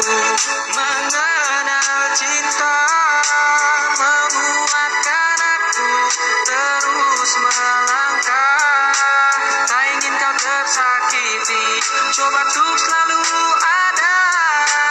mengenal cinta menguatkan aku terus melangkah. Tak ingin kau tersakiti coba tuh selalu